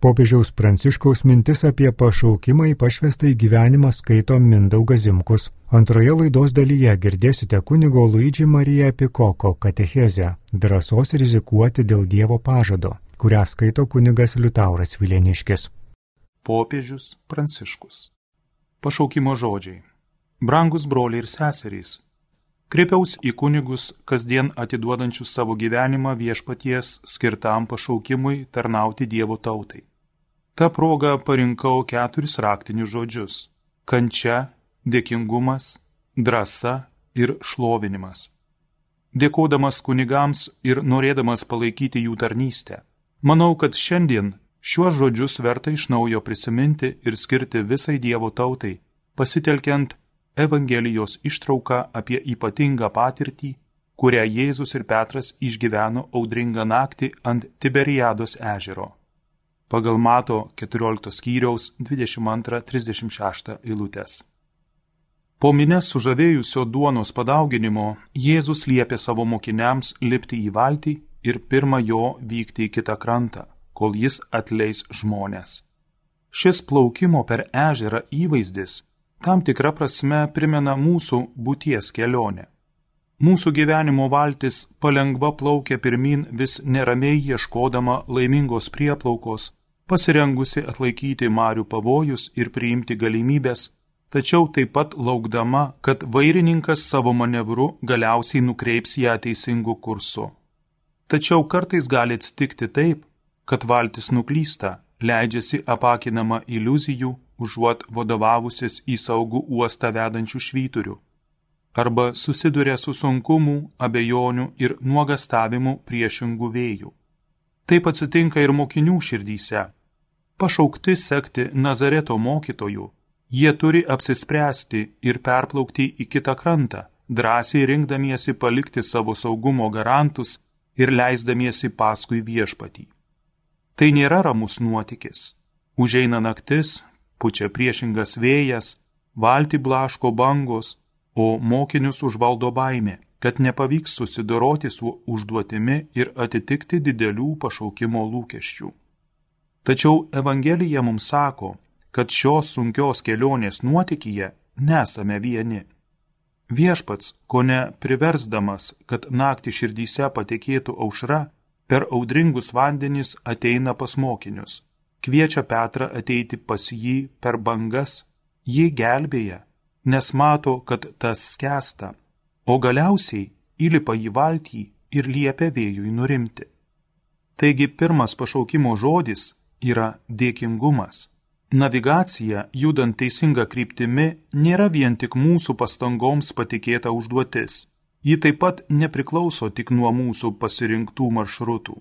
Popiežiaus Pranciškaus mintis apie pašaukimą į pašvestą į gyvenimą skaito Mindaugas Zimkus. Antroje laidos dalyje girdėsite kunigo Luidži Mariją Pikoko katechezę Drąsos rizikuoti dėl Dievo pažado, kurią skaito kunigas Liutauras Vileniškis. Popiežius Pranciškus. Pašaukimo žodžiai. Brangus broliai ir seserys, kreipiausi į kunigus kasdien atiduodančius savo gyvenimą viešpaties skirtam pašaukimui tarnauti Dievo tautai. Ta proga parinkau keturis raktinius žodžius - kančia, dėkingumas, drąsa ir šlovinimas. Dėkodamas kunigams ir norėdamas palaikyti jų tarnystę, manau, kad šiandien šiuos žodžius verta iš naujo prisiminti ir skirti visai Dievo tautai, pasitelkiant Evangelijos ištrauką apie ypatingą patirtį, kurią Jėzus ir Petras išgyveno audringą naktį ant Tiberiados ežero. Pagal Mato 14 skyriaus 22-36 eilutės. Po minės sužavėjusio duonos padauginimo Jėzus liepė savo mokiniams lipti į valtį ir pirmą jo vykti į kitą krantą, kol jis atleis žmonės. Šis plaukimo per ežerą įvaizdis tam tikra prasme primena mūsų būties kelionę. Mūsų gyvenimo valtis palengva plaukia pirmin vis neramiai ieškodama laimingos prieplaukos, pasirengusi atlaikyti marių pavojus ir priimti galimybės, tačiau taip pat laukdama, kad vairininkas savo manevru galiausiai nukreips ją teisingu kursu. Tačiau kartais gali atsitikti taip, kad valtis nuklysta, leidžiasi apakinama iliuzijų užuot vadovavusis į saugų uostą vedančių švyturių, arba susiduria su sunkumu, abejonių ir nuogastavimu priešingų vėjų. Taip atsitinka ir mokinių širdyse. Pašaukti sekti Nazareto mokytojų, jie turi apsispręsti ir perplaukti į kitą krantą, drąsiai rinkdamiesi palikti savo saugumo garantus ir leisdamiesi paskui viešpatį. Tai nėra ramus nuotykis. Užeina naktis, pučia priešingas vėjas, valti blaško bangos, o mokinius užvaldo baimė, kad nepavyks susidoroti su užduotimi ir atitikti didelių pašaukimo lūkesčių. Tačiau Evangelija mums sako, kad šios sunkios kelionės nuotikyje nesame vieni. Viešpats, ko ne priversdamas, kad naktį širdyse patekėtų aušra, per audringus vandenys ateina pas mokinius kviečia Petrą ateiti pas jį per bangas, jį gelbėja, nes mato, kad tas skęsta, o galiausiai įlipa į valtį ir liepia vėjui nurimti. Taigi pirmas pašaukimo žodis yra dėkingumas. Navigacija, judant teisinga kryptimi, nėra vien tik mūsų pastangoms patikėta užduotis. Ji taip pat nepriklauso tik nuo mūsų pasirinktų maršrutų.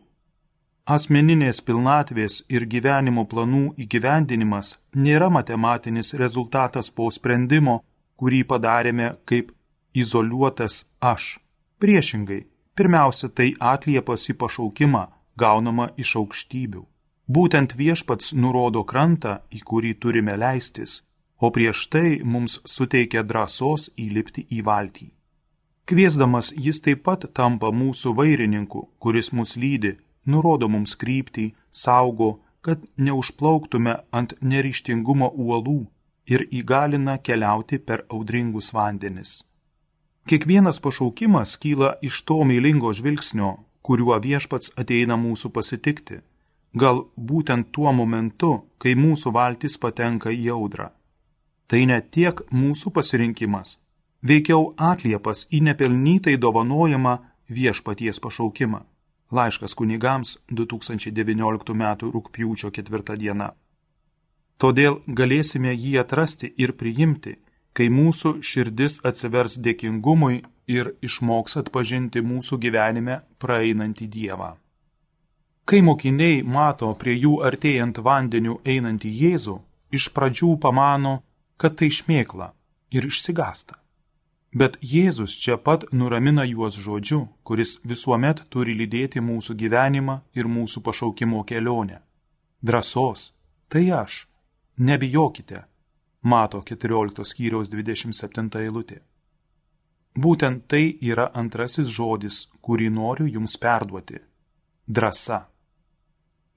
Asmeninės pilnatvės ir gyvenimo planų įgyvendinimas nėra matematinis rezultatas po sprendimo, kurį padarėme kaip izoliuotas aš. Priešingai, pirmiausia, tai atliepas į pašaukimą gaunama iš aukštybių. Būtent viešpats nurodo krantą, į kurį turime leistis, o prieš tai mums suteikia drąsos įlipti į valtį. Kviesdamas jis taip pat tampa mūsų vairininku, kuris mus lydi nurodo mums kryptį, saugo, kad neužplauktume ant neryštingumo uolų ir įgalina keliauti per audringus vandenis. Kiekvienas pašaukimas kyla iš to meilingo žvilgsnio, kuriuo viešpats ateina mūsų pasitikti, gal būtent tuo momentu, kai mūsų valtis patenka į audrą. Tai ne tiek mūsų pasirinkimas, veikiau atliepas į nepelnytai dovanojamą viešpaties pašaukimą. Laiškas kunigams 2019 m. rūpjūčio 4 diena. Todėl galėsime jį atrasti ir priimti, kai mūsų širdis atsivers dėkingumui ir išmoks atpažinti mūsų gyvenime praeinantį Dievą. Kai mokiniai mato prie jų artėjant vandeniu einantį Jėzų, iš pradžių pamano, kad tai šmėkla ir išsigasta. Bet Jėzus čia pat nuramina juos žodžiu, kuris visuomet turi lydėti mūsų gyvenimą ir mūsų pašaukimo kelionę. Drąsos, tai aš, nebijokite, mato 14 skyriaus 27 eilutė. Būtent tai yra antrasis žodis, kurį noriu jums perduoti - drąsa.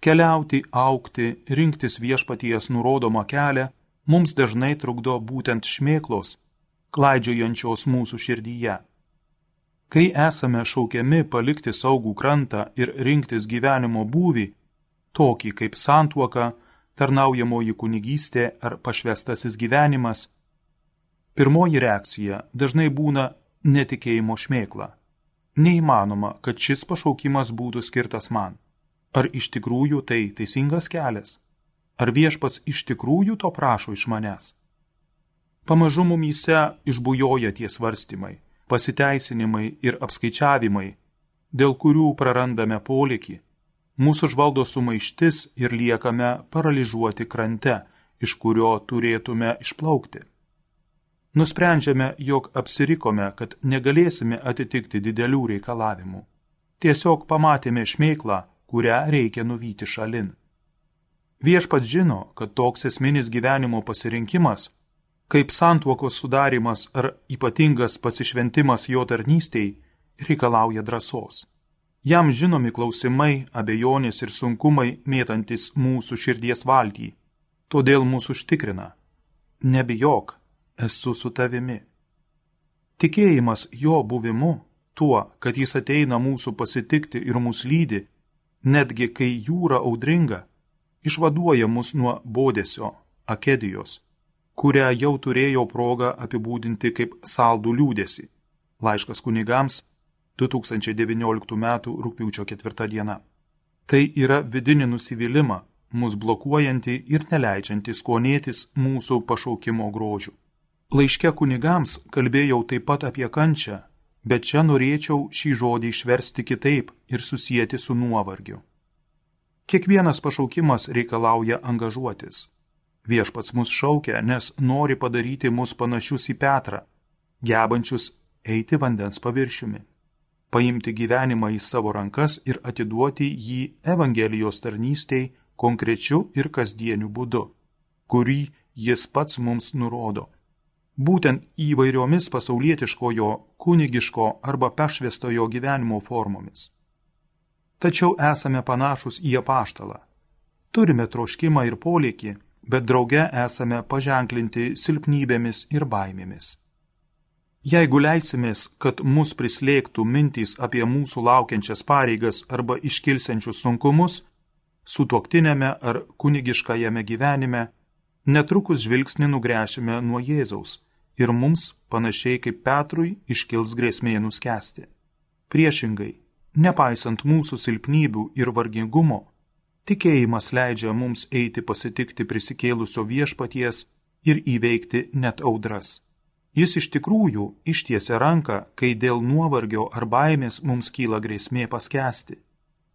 Keliauti, aukti, rinktis viešpaties nurodomą kelią mums dažnai trukdo būtent šmėklos, klaidžiojančios mūsų širdyje. Kai esame šaukiami palikti saugų krantą ir rinktis gyvenimo būvį, tokį kaip santuoka, tarnaujamoji kunigystė ar pašvestasis gyvenimas, pirmoji reakcija dažnai būna netikėjimo šmėkla. Neįmanoma, kad šis pašaukimas būtų skirtas man. Ar iš tikrųjų tai teisingas kelias? Ar viešpats iš tikrųjų to prašo iš manęs? Pamažu mumyse išbujoja tie svarstymai, pasiteisinimai ir apskaičiavimai, dėl kurių prarandame polikį. Mūsų žvaldo sumaištis ir liekame paralyžiuoti krante, iš kurio turėtume išplaukti. Nusprendžiame, jog apsirikome, kad negalėsime atitikti didelių reikalavimų. Tiesiog pamatėme šmeiklą, kurią reikia nuvyti šalin. Viešpats žino, kad toks esminis gyvenimo pasirinkimas, kaip santuokos sudarimas ar ypatingas pasišventimas jo tarnystėj, reikalauja drąsos. Jam žinomi klausimai, abejonės ir sunkumai mėtantis mūsų širdies valtį, todėl mūsų užtikrina. Nebijok, esu su tavimi. Tikėjimas jo buvimu, tuo, kad jis ateina mūsų pasitikti ir mus lydi, netgi kai jūra audringa, išvaduoja mus nuo bodesio, akedijos, kurią jau turėjau progą apibūdinti kaip saldų liūdėsi. Laiškas kunigams 2019 m. rūpiučio 4 diena. Tai yra vidinį nusivylimą, mus blokuojanti ir neleidžianti skonėtis mūsų pašaukimo grožių. Laiške kunigams kalbėjau taip pat apie kančią, bet čia norėčiau šį žodį išversti kitaip ir susijęti su nuovargiu. Kiekvienas pašaukimas reikalauja angažuotis. Viešpats mus šaukia, nes nori padaryti mus panašius į Petrą, gebančius eiti vandens paviršiumi, paimti gyvenimą į savo rankas ir atiduoti jį Evangelijos tarnystėj konkrečiu ir kasdieniu būdu, kurį jis pats mums nurodo būtent įvairiomis pasaulietiškojo, kunigiško arba pešvestojo gyvenimo formomis. Tačiau esame panašus į apaštalą. Turime troškimą ir polėkį, bet drauge esame paženklinti silpnybėmis ir baimėmis. Jeigu leisimės, kad mus prislėgtų mintys apie mūsų laukiančias pareigas arba iškilsiančius sunkumus, sutuoktinėme ar kunigiškajame gyvenime, netrukus žvilgsnį nugręšime nuo Jėzaus ir mums, panašiai kaip Petrui, iškils grėsmė nuskesti. Priešingai, nepaisant mūsų silpnybių ir vargingumo, tikėjimas leidžia mums eiti pasitikti prisikėlusio viešpaties ir įveikti net audras. Jis iš tikrųjų ištiesia ranką, kai dėl nuovargio ar baimės mums kyla grėsmė paskesti.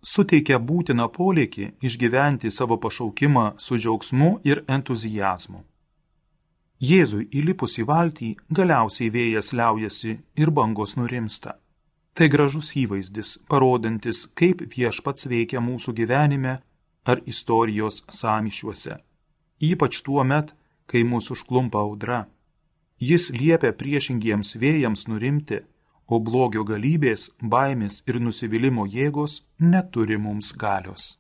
Suteikia būtiną polėkį išgyventi savo pašaukimą su džiaugsmu ir entuzijazmu. Jėzui įlipus į valtį galiausiai vėjas liaujasi ir bangos nurimsta. Tai gražus įvaizdis, parodantis, kaip viešpats veikia mūsų gyvenime ar istorijos samišiuose. Ypač tuo met, kai mūsų užklumpa audra. Jis liepia priešingiems vėjams nurimti, o blogio galybės, baimės ir nusivylimų jėgos neturi mums galios.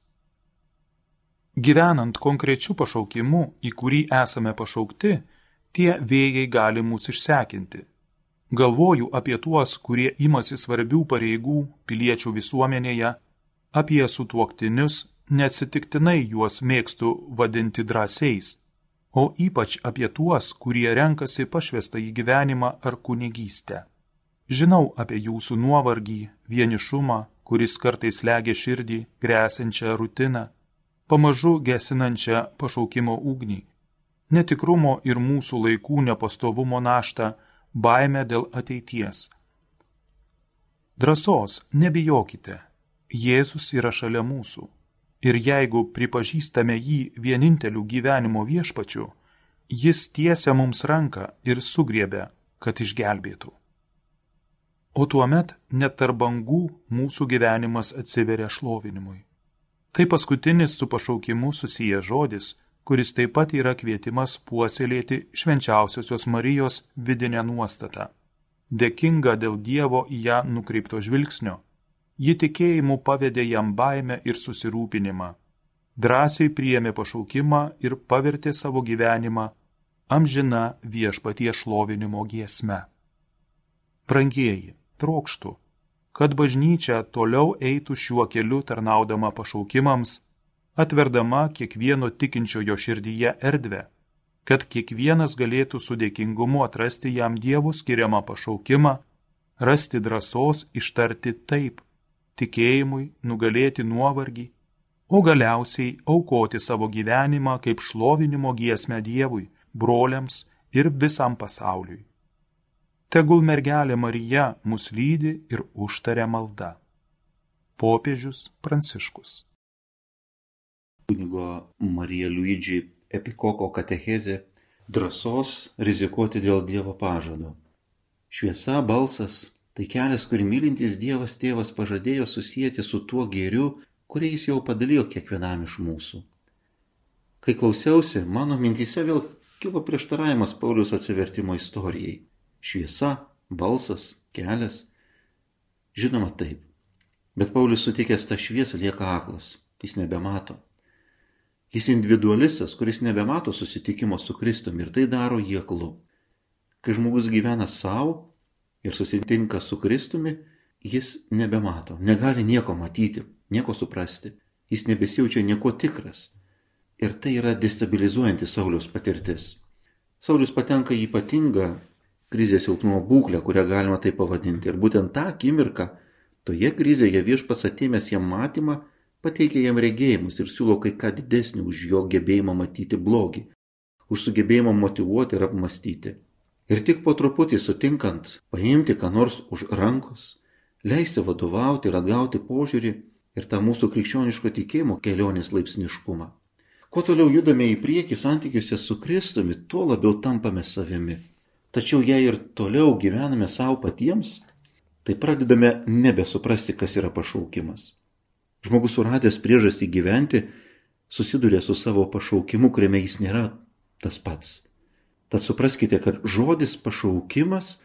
Gyvenant konkrečiu pašaukimu, į kurį esame pašaukti, tie vėjai gali mus išsekinti. Galvoju apie tuos, kurie imasi svarbių pareigų piliečių visuomenėje, apie sutuoktinius, neatsitiktinai juos mėgstu vadinti drąsiais, o ypač apie tuos, kurie renkasi pašvestą į gyvenimą ar kunigystę. Žinau apie jūsų nuovargį, vienišumą, kuris kartais legia širdį, grėsinčią rutiną, pamažu gesinančią pašaukimo ugnį netikrumo ir mūsų laikų nepastovumo naštą, baimę dėl ateities. Drąsos, nebijokite, Jėzus yra šalia mūsų. Ir jeigu pripažįstame jį vieninteliu gyvenimo viešpačiu, jis tiesia mums ranką ir sugriebia, kad išgelbėtų. O tuomet net tarp bangų mūsų gyvenimas atsiveria šlovinimui. Tai paskutinis su pašaukimu susijęs žodis, kuris taip pat yra kvietimas puoselėti švenčiausiosios Marijos vidinę nuostatą. Dėkinga dėl Dievo į ją nukreipto žvilgsnio, ji tikėjimu pavedė jam baimę ir susirūpinimą. drąsiai priėmė pašaukimą ir pavertė savo gyvenimą amžina viešpatie šlovinimo giesme. Brangieji, trokštų, kad bažnyčia toliau eitų šiuo keliu tarnaudama pašaukimams, atverdama kiekvieno tikinčiojo širdyje erdvę, kad kiekvienas galėtų su dėkingumu atrasti jam Dievo skiriamą pašaukimą, rasti drąsos ištarti taip, tikėjimui nugalėti nuovargį o galiausiai aukoti savo gyvenimą kaip šlovinimo giesmę Dievui, broliams ir visam pasauliui. Tegul mergelė Marija mus lydi ir užtaria malda. Popiežius Pranciškus. Kunigo Marija Luigi Epikoko katechezė drąsos rizikuoti dėl Dievo pažado. Šviesa balsas tai kelias, kurį mylintis Dievas tėvas pažadėjo susijęti su tuo gėriu, kurį jis jau padalijo kiekvienam iš mūsų. Kai klausiausi, mano mintyse vėl kilo prieštaravimas Paulius atsivertimo istorijai. Šviesa, balsas, kelias. Žinoma taip. Bet Paulius sutikęs tą šviesą lieka aklas. Jis nebemato. Jis individualistas, kuris nebemato susitikimo su Kristumi ir tai daro jį aklu. Kai žmogus gyvena savo ir susitinka su Kristumi, jis nebemato, negali nieko matyti, nieko suprasti, jis nebesijaučia nieko tikras. Ir tai yra destabilizuojanti Sauliaus patirtis. Saulius patenka į ypatingą krizės silpnumo būklę, kurią galima tai pavadinti. Ir būtent tą akimirką, toje krizėje viešpas atėmęs jam matymą, pateikia jam regėjimus ir siūlo kai ką didesnį už jo gebėjimą matyti blogį, už sugebėjimą motivuoti ir apmastyti. Ir tik po truputį sutinkant paimti ką nors už rankos, leisti vadovauti ir atgauti požiūrį, ir tą mūsų krikščioniško tikėjimo kelionės laipsniškumą. Kuo toliau judame į priekį santykiuose su Kristumi, tuo labiau tampame savimi. Tačiau jei ir toliau gyvename savo patiems, tai pradedame nebesuprasti, kas yra pašaukimas. Žmogus suradęs priežastį gyventi, susiduria su savo pašaukimu, kuriame jis nėra tas pats. Tad supraskite, kad žodis pašaukimas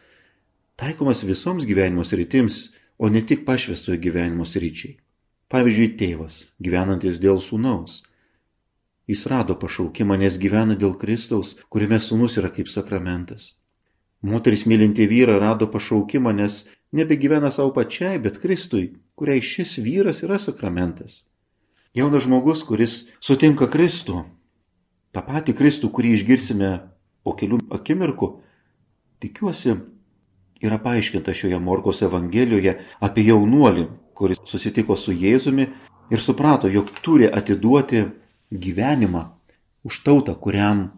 taikomas visoms gyvenimo sritims, o ne tik pašvestojo gyvenimo sryčiai. Pavyzdžiui, tėvas, gyvenantis dėl sūnaus. Jis rado pašaukimą, nes gyvena dėl Kristaus, kuriame sūnus yra kaip sakramentas. Moteris mylinti vyrą rado pašaukimą, nes nebegyvena savo pačiai, bet Kristui, kuriai šis vyras yra sakramentas. Jaunas žmogus, kuris sutinka Kristų, tą patį Kristų, kurį išgirsime po kelių akimirkų, tikiuosi, yra paaiškinta šioje Morkos Evangelijoje apie jaunuolį, kuris susitiko su Jėzumi ir suprato, jog turi atiduoti gyvenimą už tautą, kuriam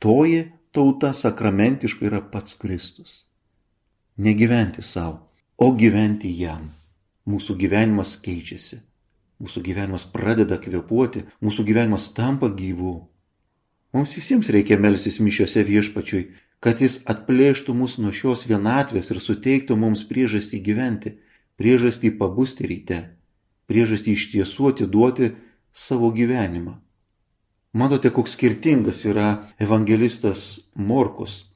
toji tauta sakramentiškai yra pats Kristus. Negyventi savo, o gyventi jam. Mūsų gyvenimas keičiasi. Mūsų gyvenimas pradeda kvepuoti, mūsų gyvenimas tampa gyvu. Mums visiems reikia melsis mišiuose viešpačiui, kad jis atplėštų mus nuo šios vienatvės ir suteiktų mums priežastį gyventi priežastį pabusti ryte, priežastį iš tiesų atiduoti savo gyvenimą. Matote, koks skirtingas yra evangelistas Morkus.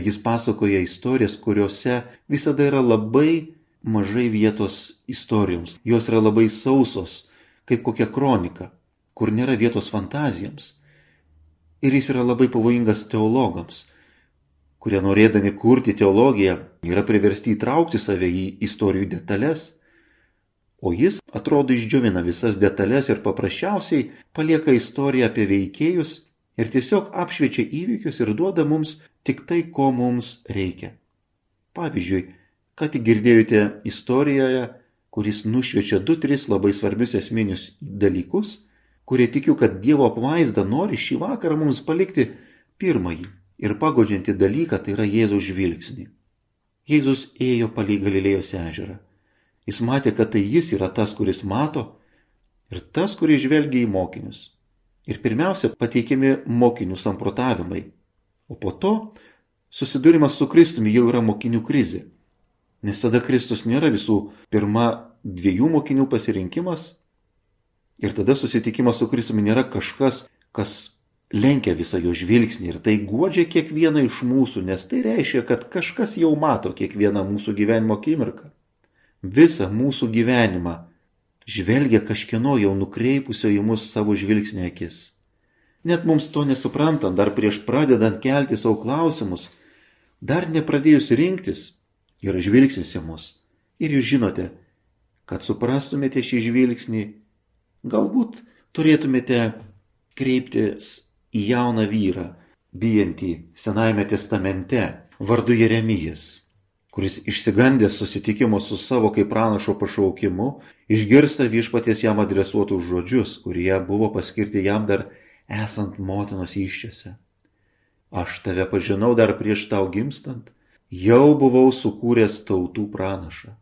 Jis pasakoja istorijas, kuriuose visada yra labai mažai vietos istorijoms. Jos yra labai sausos, kaip kokia kronika, kur nėra vietos fantazijoms. Ir jis yra labai pavojingas teologams, kurie norėdami kurti teologiją yra priversti įtraukti save į istorijų detalės, o jis atrodo išdžiovina visas detalės ir paprasčiausiai palieka istoriją apie veikėjus ir tiesiog apšviečia įvykius ir duoda mums tik tai, ko mums reikia. Pavyzdžiui, ką tik girdėjote istorijoje, kuris nušviečia du, tris labai svarbius esminius dalykus, kurie tikiu, kad Dievo apvaizda nori šį vakarą mums palikti pirmąjį ir pagodžiantį dalyką tai yra Jėzaus žvilgsnį. Jėzus ėjo palei Galilėjos ežerą. Jis matė, kad tai jis yra tas, kuris mato ir tas, kuris žvelgia į mokinius. Ir pirmiausia pateikiami mokinių samprotavimai, o po to susidūrimas su Kristumi jau yra mokinių krizė. Nes tada Kristus nėra visų pirma dviejų mokinių pasirinkimas ir tada susitikimas su Kristumi nėra kažkas, kas lenkia visą jo žvilgsnį ir tai guodžia kiekvieną iš mūsų, nes tai reiškia, kad kažkas jau mato kiekvieną mūsų gyvenimo akimirką. Visą mūsų gyvenimą žvelgia kažkieno jau nukreipusio į mus savo žvilgsnį akis. Net mums to nesuprantant, dar prieš pradedant kelti savo klausimus, dar nepradėjus rinktis, yra žvilgsnis į mus. Ir jūs žinote, kad suprastumėte šį žvilgsnį, galbūt turėtumėte kreiptis į jauną vyrą, bijantį Senajame testamente, vardu Jeremijas, kuris išsigandęs susitikimo su savo kaip pranašo pašaukimu, išgirsta viešpaties jam adresuotus žodžius, kurie buvo paskirti jam dar esant motinos iščiose. Aš tave pažinau dar prieš tau gimstant, jau buvau sukūręs tautų pranašą.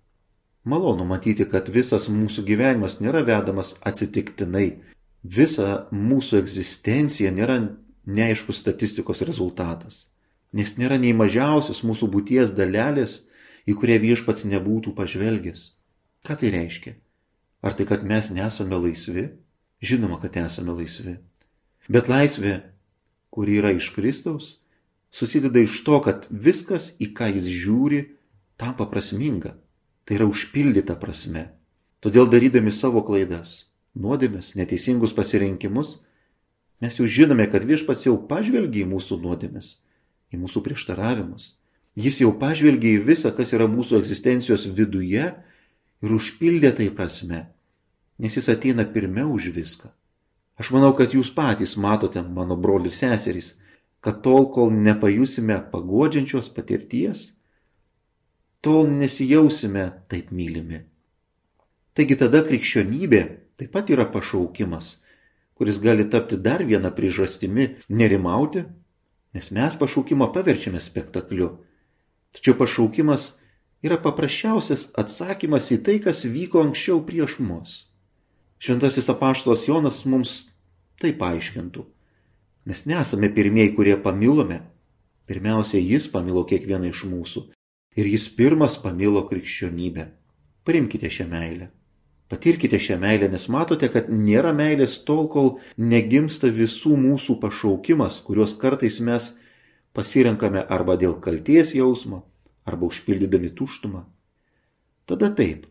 Malonu matyti, kad visas mūsų gyvenimas nėra vedamas atsitiktinai. Visa mūsų egzistencija nėra neaiškus statistikos rezultatas. Nes nėra nei mažiausios mūsų būties dalelės, į kurią viešpats nebūtų pažvelgęs. Ką tai reiškia? Ar tai, kad mes nesame laisvi? Žinoma, kad esame laisvi. Bet laisvė, kuri yra iš Kristaus, susideda iš to, kad viskas, į ką jis žiūri, tampa prasminga. Tai yra užpildyta prasme. Todėl darydami savo klaidas, nuodėmės, neteisingus pasirinkimus, mes jau žinome, kad viešpats jau pažvelgia į mūsų nuodėmės, į mūsų prieštaravimus. Jis jau pažvelgia į visą, kas yra mūsų egzistencijos viduje ir užpildė tai prasme, nes jis ateina pirmiau už viską. Aš manau, kad jūs patys matote, mano brolius seserys, kad tol, kol nepajusime pagodžiančios patirties, tol nesijausime taip mylimi. Taigi tada krikščionybė taip pat yra pašaukimas, kuris gali tapti dar vieną priežastimi nerimauti, nes mes pašaukimą paverčiame spektakliu. Tačiau pašaukimas yra paprasčiausias atsakymas į tai, kas vyko anksčiau prieš mus. Šventasis apaštalas Jonas mums tai paaiškintų. Mes nesame pirmieji, kurie pamilome. Pirmiausia, jis pamilo kiekvieną iš mūsų. Ir jis pirmas pamilo krikščionybę. Primkite šią meilę. Patirkite šią meilę, nes matote, kad nėra meilės tol, kol negimsta visų mūsų pašaukimas, kuriuos kartais mes pasirenkame arba dėl kalties jausmo, arba užpildydami tuštumą. Tada taip,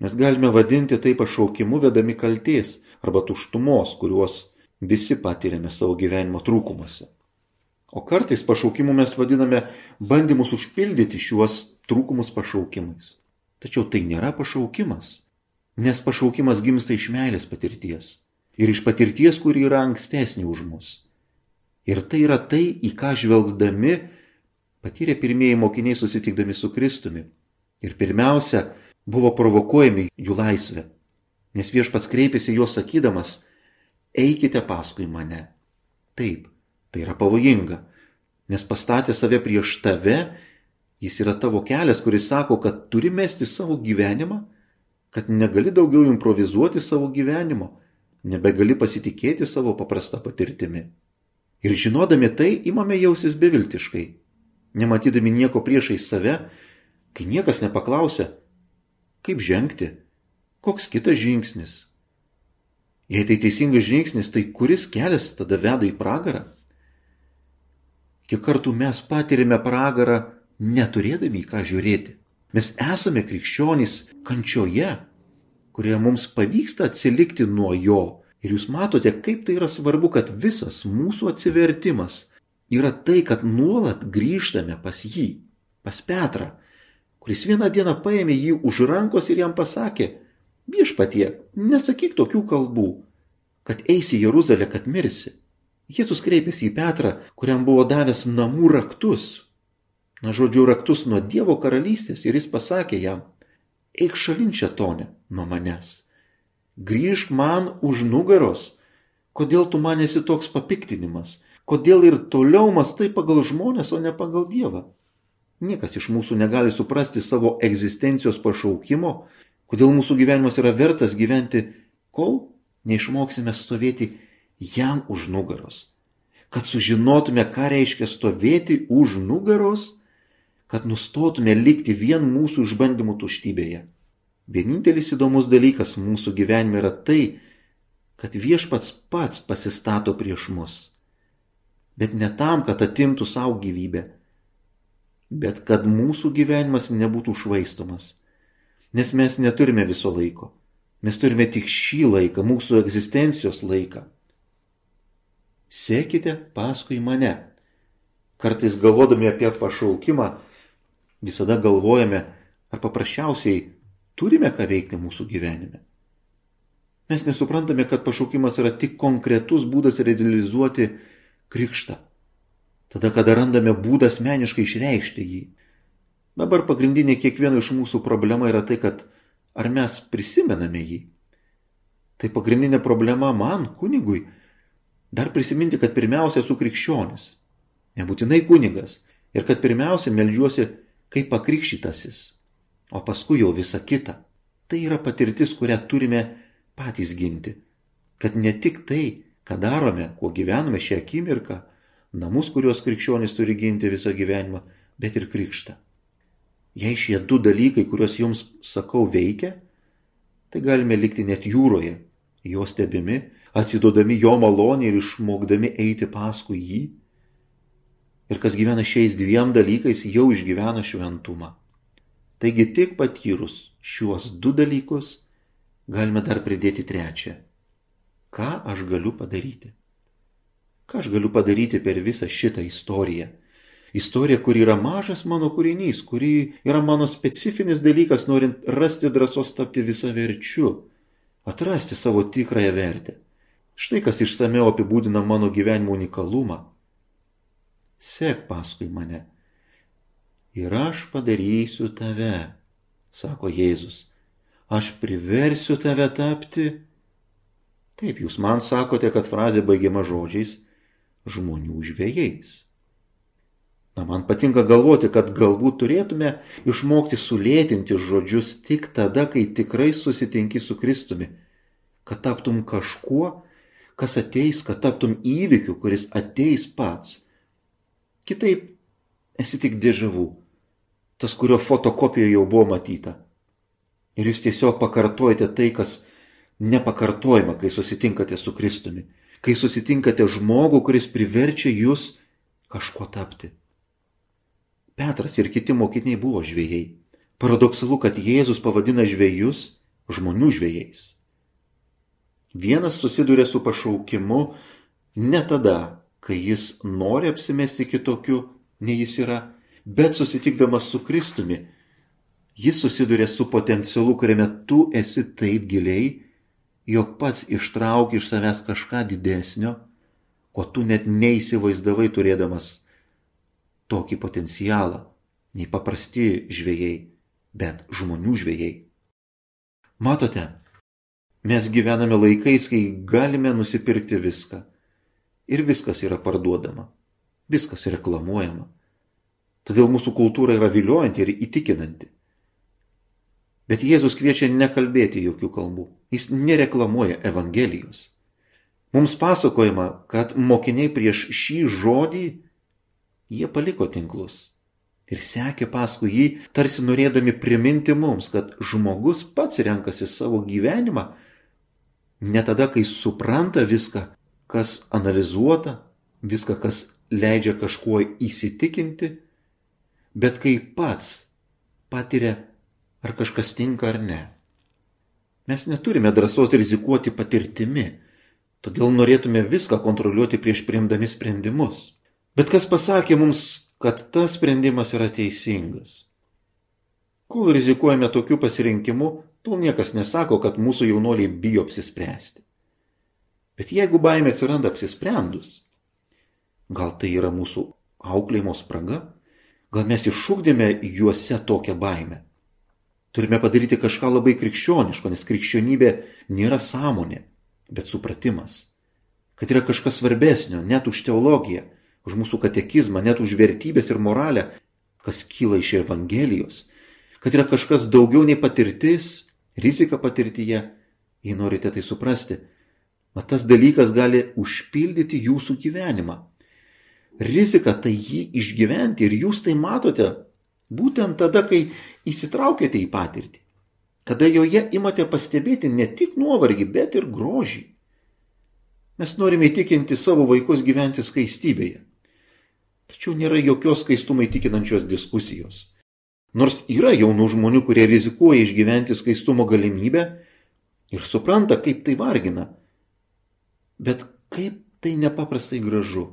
Mes galime vadinti tai pašaukimu vedami kalties arba tuštumos, kuriuos visi patiriame savo gyvenimo trūkumuose. O kartais pašaukimu mes vadiname bandymus užpildyti šiuos trūkumus pašaukimais. Tačiau tai nėra pašaukimas, nes pašaukimas gimsta iš meilės patirties ir iš patirties, kuri yra ankstesnė už mus. Ir tai yra tai, į ką žvelgdami patyrė pirmieji mokiniai susitikdami su Kristumi. Ir pirmiausia, buvo provokuojami jų laisvė, nes viešpats kreipėsi juos sakydamas, eikite paskui mane. Taip, tai yra pavojinga, nes pastatė save prieš tave, jis yra tavo kelias, kuris sako, kad turi mesti savo gyvenimą, kad negali daugiau improvizuoti savo gyvenimo, nebegali pasitikėti savo paprastą patirtimi. Ir žinodami tai, imame jausis beviltiškai, nematydami nieko priešai save, kai niekas nepaklausia, Kaip žengti? Koks kitas žingsnis? Jei tai teisingas žingsnis, tai kuris kelias tada veda į pragarą? Kiek kartų mes patirime pragarą neturėdami į ką žiūrėti. Mes esame krikščionys kančioje, kurioje mums pavyksta atsilikti nuo jo. Ir jūs matote, kaip tai yra svarbu, kad visas mūsų atsivertimas yra tai, kad nuolat grįžtame pas jį, pas Petrą, kuris vieną dieną paėmė jį už rankos ir jam pasakė, viešpatie, nesakyk tokių kalbų, kad eisi į Jeruzalę, kad mirsi. Jėzus kreipėsi į Petrą, kuriam buvo davęs namų raktus. Na žodžiu, raktus nuo Dievo karalystės ir jis pasakė jam, eik šalin šetonė nuo manęs. Grįžk man už nugaros. Kodėl tu man esi toks papiktinimas? Kodėl ir toliau mastai pagal žmonės, o ne pagal Dievą? Niekas iš mūsų negali suprasti savo egzistencijos pašaukimo, kodėl mūsų gyvenimas yra vertas gyventi, kol neišmoksime stovėti jam už nugaros. Kad sužinotume, ką reiškia stovėti už nugaros, kad nustotume likti vien mūsų išbandymų tuštybėje. Vienintelis įdomus dalykas mūsų gyvenime yra tai, kad viešpats pats pasistato prieš mus. Bet ne tam, kad atimtų savo gyvybę, bet kad mūsų gyvenimas nebūtų švaistomas. Nes mes neturime viso laiko. Mes turime tik šį laiką, mūsų egzistencijos laiką. Sekite paskui mane. Kartais galvodami apie pašaukimą, visada galvojame, ar paprasčiausiai turime ką veikti mūsų gyvenime. Mes nesuprantame, kad pašaukimas yra tik konkretus būdas realizuoti krikštą. Tada, kada randame būdą asmeniškai išreikšti jį. Dabar pagrindinė kiekvieno iš mūsų problema yra tai, kad ar mes prisimename jį. Tai pagrindinė problema man, kunigui, dar prisiminti, kad pirmiausia esu krikščionis, nebūtinai kunigas, ir kad pirmiausia melžiuosi kaip pakrikštytasis, o paskui jau visa kita. Tai yra patirtis, kurią turime patys ginti. Kad ne tik tai, ką darome, kuo gyvename šią akimirką, namus, kuriuos krikščionys turi ginti visą gyvenimą, bet ir krikštą. Jei šie du dalykai, kuriuos jums sakau, veikia, tai galime likti net jūroje, jo stebimi, atsidodami jo malonį ir išmokdami eiti paskui jį. Ir kas gyvena šiais dviem dalykais, jau išgyvena šventumą. Taigi tik patyrus šiuos du dalykus, galime dar pridėti trečią. Ką aš galiu padaryti? Ką aš galiu padaryti per visą šitą istoriją? Istorija, kuri yra mažas mano kūrinys, kuri yra mano specifinis dalykas, norint rasti drąsos tapti visą verčiu, atrasti savo tikrąją vertę. Štai kas išsameu apibūdina mano gyvenimo unikalumą. Sek paskui mane. Ir aš padarysiu tave, sako Jėzus aš priversiu tave tapti. Taip, jūs man sakote, kad frazė baigiama žodžiais žmonių žvėjais. Na, man patinka galvoti, kad galbūt turėtume išmokti sulėtinti žodžius tik tada, kai tikrai susitinki su Kristumi, kad taptum kažkuo, kas ateis, kad taptum įvykiu, kuris ateis pats. Kitaip, esi tik dėžavų, tas, kurio fotokopijoje jau buvo matyta. Ir jūs tiesiog pakartojate tai, kas nepakartojama, kai susitinkate su Kristumi, kai susitinkate žmogų, kuris priverčia jūs kažkuo tapti. Petras ir kiti mokiniai buvo žvėjai. Paradoksalu, kad Jėzus pavadina žvėjus žmonių žvėjais. Vienas susiduria su pašaukimu ne tada, kai jis nori apsimesti kitokiu, nei jis yra, bet susitikdamas su Kristumi jis susiduria su potencialu, kuriame tu esi taip giliai, jog pats ištrauki iš savęs kažką didesnio, ko tu net neįsivaizdavai turėdamas tokį potencialą, nei paprasti žvėjai, bet žmonių žvėjai. Matote, mes gyvename laikais, kai galime nusipirkti viską. Ir viskas yra parduodama, viskas reklamuojama. Todėl mūsų kultūra yra viliojanti ir įtikinanti. Bet Jėzus kviečia nekalbėti jokių kalbų. Jis nereklamuoja Evangelijos. Mums pasakojama, kad mokiniai prieš šį žodį jie paliko tinklus ir sekė paskui jį, tarsi norėdami priminti mums, kad žmogus pats renkasi savo gyvenimą ne tada, kai supranta viską, kas analizuota, viską, kas leidžia kažkuo įsitikinti, bet kai pats patiria ar kažkas tinka ar ne. Mes neturime drąsos rizikuoti patirtimi, todėl norėtume viską kontroliuoti prieš priimdami sprendimus. Bet kas pasakė mums, kad tas sprendimas yra teisingas? Kol rizikuojame tokiu pasirinkimu, tol niekas nesako, kad mūsų jaunoliai bijo apsispręsti. Bet jeigu baimė atsiranda apsisprendus, gal tai yra mūsų auklėjimo spraga, gal mes iššūkdėme juose tokią baimę. Turime padaryti kažką labai krikščioniško, nes krikščionybė nėra sąmonė, bet supratimas. Kad yra kažkas svarbesnio, net už teologiją, už mūsų katekizmą, net už vertybės ir moralę, kas kyla iš Evangelijos. Kad yra kažkas daugiau nei patirtis, rizika patirtyje, jei norite tai suprasti. Mat tas dalykas gali užpildyti jūsų gyvenimą. Rizika tai jį išgyventi ir jūs tai matote Būtent tada, kai įsitraukėte į patirtį, kada joje imate pastebėti ne tik nuovargį, bet ir grožį. Mes norime įtikinti savo vaikus gyventi skaistybėje. Tačiau nėra jokios skaistumai tikinančios diskusijos. Nors yra jaunų žmonių, kurie rizikuoja išgyventi skaistumo galimybę, Ir supranta, kaip tai vargina. Bet kaip tai nepaprastai gražu.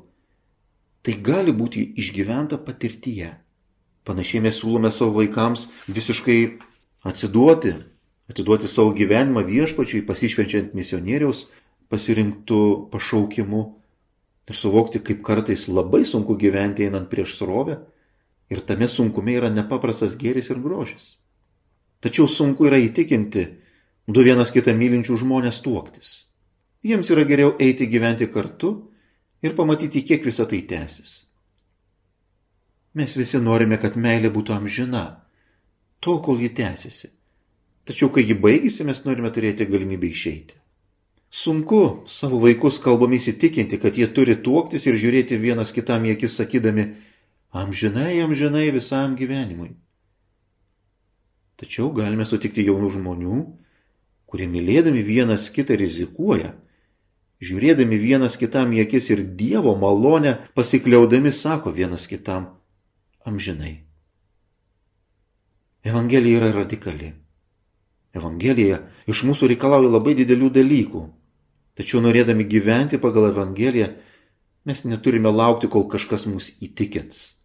Tai gali būti išgyventa patirtyje. Panašiai mes siūlome savo vaikams visiškai atsiduoti, atiduoti savo gyvenimą viešpačiui, pasišvenčiant misionieriaus pasirinktų pašaukimu ir suvokti, kaip kartais labai sunku gyventi einant prieš srovę ir tame sunkume yra nepaprastas gėris ir grožis. Tačiau sunku yra įtikinti du vienas kitą mylinčių žmonės tuoktis. Jiems yra geriau eiti gyventi kartu ir pamatyti, kiek visa tai tęsis. Mes visi norime, kad meilė būtų amžina, tol kol ji tęsiasi. Tačiau kai ji baigėsi, mes norime turėti galimybę išeiti. Sunku savo vaikus kalbomis įtikinti, kad jie turi tuoktis ir žiūrėti vienas kitam į akis sakydami amžinai, amžinai visam gyvenimui. Tačiau galime sutikti jaunų žmonių, kurie mylėdami vienas kitą rizikuoja, žiūrėdami vienas kitam į akis ir Dievo malonę pasikliaudami sako vienas kitam amžinai. Evangelija yra radikali. Evangelija iš mūsų reikalauja labai didelių dalykų. Tačiau norėdami gyventi pagal Evangeliją, mes neturime laukti, kol kažkas mus įtikins.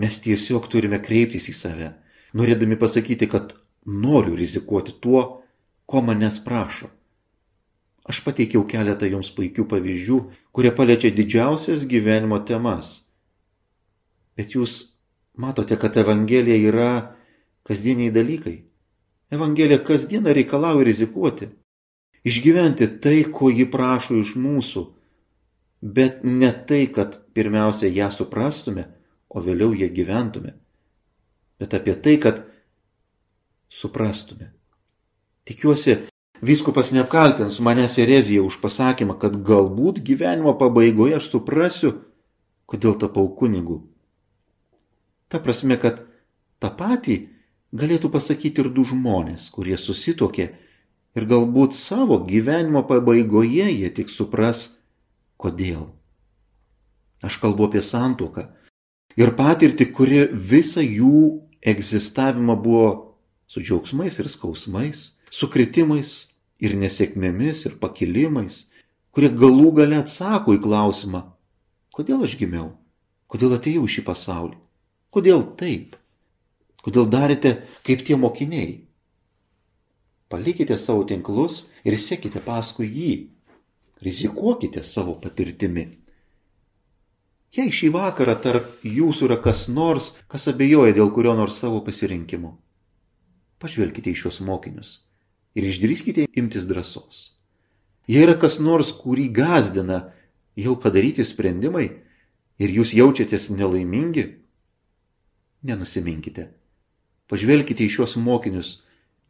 Mes tiesiog turime kreiptis į save, norėdami pasakyti, kad noriu rizikuoti tuo, ko manęs prašo. Aš pateikiau keletą jums puikių pavyzdžių, kurie paliečia didžiausias gyvenimo temas. Bet jūs matote, kad Evangelija yra kasdieniai dalykai. Evangelija kasdieną reikalauja rizikuoti. Išgyventi tai, ko ji prašo iš mūsų. Bet ne tai, kad pirmiausia ją suprastume, o vėliau ją gyventume. Bet apie tai, kad suprastume. Tikiuosi, viskupas neapkaltins manęs ereziją už pasakymą, kad galbūt gyvenimo pabaigoje aš suprasiu, kodėl tapau kunigu. Ta prasme, kad tą patį galėtų pasakyti ir du žmonės, kurie susitokė ir galbūt savo gyvenimo pabaigoje jie tik supras, kodėl. Aš kalbu apie santuoką ir patirtį, kuri visą jų egzistavimą buvo su džiaugsmais ir skausmais, su kritimais ir nesėkmėmis ir pakilimais, kurie galų gale atsako į klausimą, kodėl aš gimiau, kodėl atėjau į šį pasaulį, kodėl taip. Kodėl darėte kaip tie mokiniai? Palikite savo tinklus ir sekite paskui jį. Rizikuokite savo patirtimi. Jei šį vakarą tarp jūsų yra kas nors, kas abejoja dėl kurio nors savo pasirinkimo, pažvelkite į šios mokinius ir išdrįskite imtis drąsos. Jei yra kas nors, kurį gazdina jau padaryti sprendimai ir jūs jaučiatės nelaimingi, nenusiminkite Pažvelkite į šios mokinius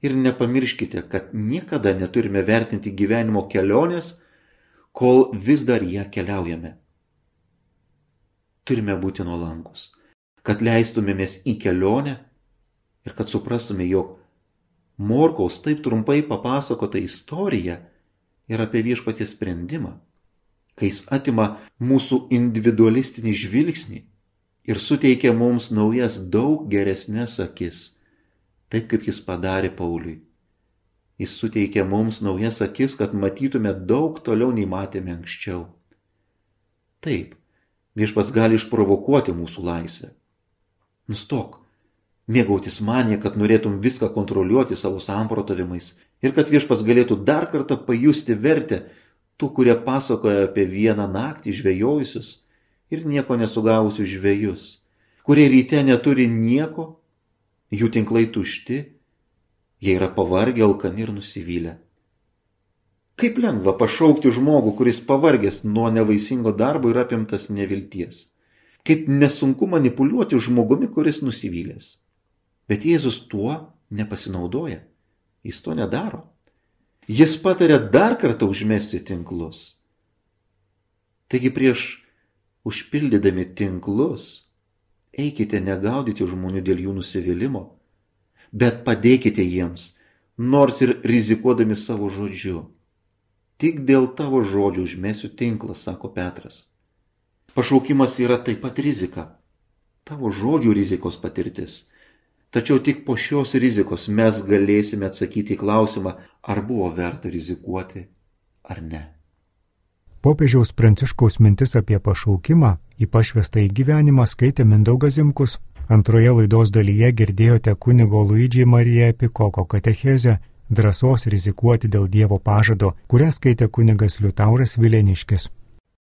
ir nepamirškite, kad niekada neturime vertinti gyvenimo kelionės, kol vis dar ją keliaujame. Turime būti nuolankus, kad leistumėmės į kelionę ir kad suprastume, jog Morkaus taip trumpai papasakota istorija yra apie viešpaties sprendimą, kai jis atima mūsų individualistinį žvilgsnį ir suteikia mums naujas daug geresnės akis, taip kaip jis padarė Pauliui. Jis suteikia mums naujas akis, kad matytume daug toliau nei matėme anksčiau. Taip, viešpas gali išprovokuoti mūsų laisvę. Nustok, mėgautis manė, kad norėtum viską kontroliuoti savo samprotavimais ir kad viešpas galėtų dar kartą pajusti vertę tų, kurie pasakoja apie vieną naktį žvejojusius ir nieko nesugavusius žvėjus, kurie ryte neturi nieko, jų tinklai tušti, jie yra pavargę, alkani ir nusivylę. Kaip lengva pašaukti žmogų, kuris pavargęs nuo nevaisingo darbo ir apimtas nevilties. Kaip nesunku manipuliuoti žmogumi, kuris nusivylęs. Bet Jėzus tuo nepasinaudoja. Jis to nedaro. Jis patarė dar kartą užmesti tinklus. Taigi prieš užpildydami tinklus, eikite negaudyti žmonių dėl jų nusivylimų, bet padėkite jiems, nors ir rizikuodami savo žodžiu. Tik dėl tavo žodžių užmėsiu tinklą, sako Petras. Pašaukimas yra taip pat rizika. Tavo žodžių rizikos patirtis Tačiau tik po šios rizikos mes galėsime atsakyti į klausimą, ar buvo verta rizikuoti ar ne. Popiežiaus Pranciškaus mintis apie pašaukimą į pašvestą į gyvenimą skaitė Mindaugas Zimkus. Antroje laidos dalyje girdėjote kunigo Luidžiai Mariją Pikoko katechezę drąsos rizikuoti dėl Dievo pažado, kurią skaitė kunigas Liutauras Vileniškis.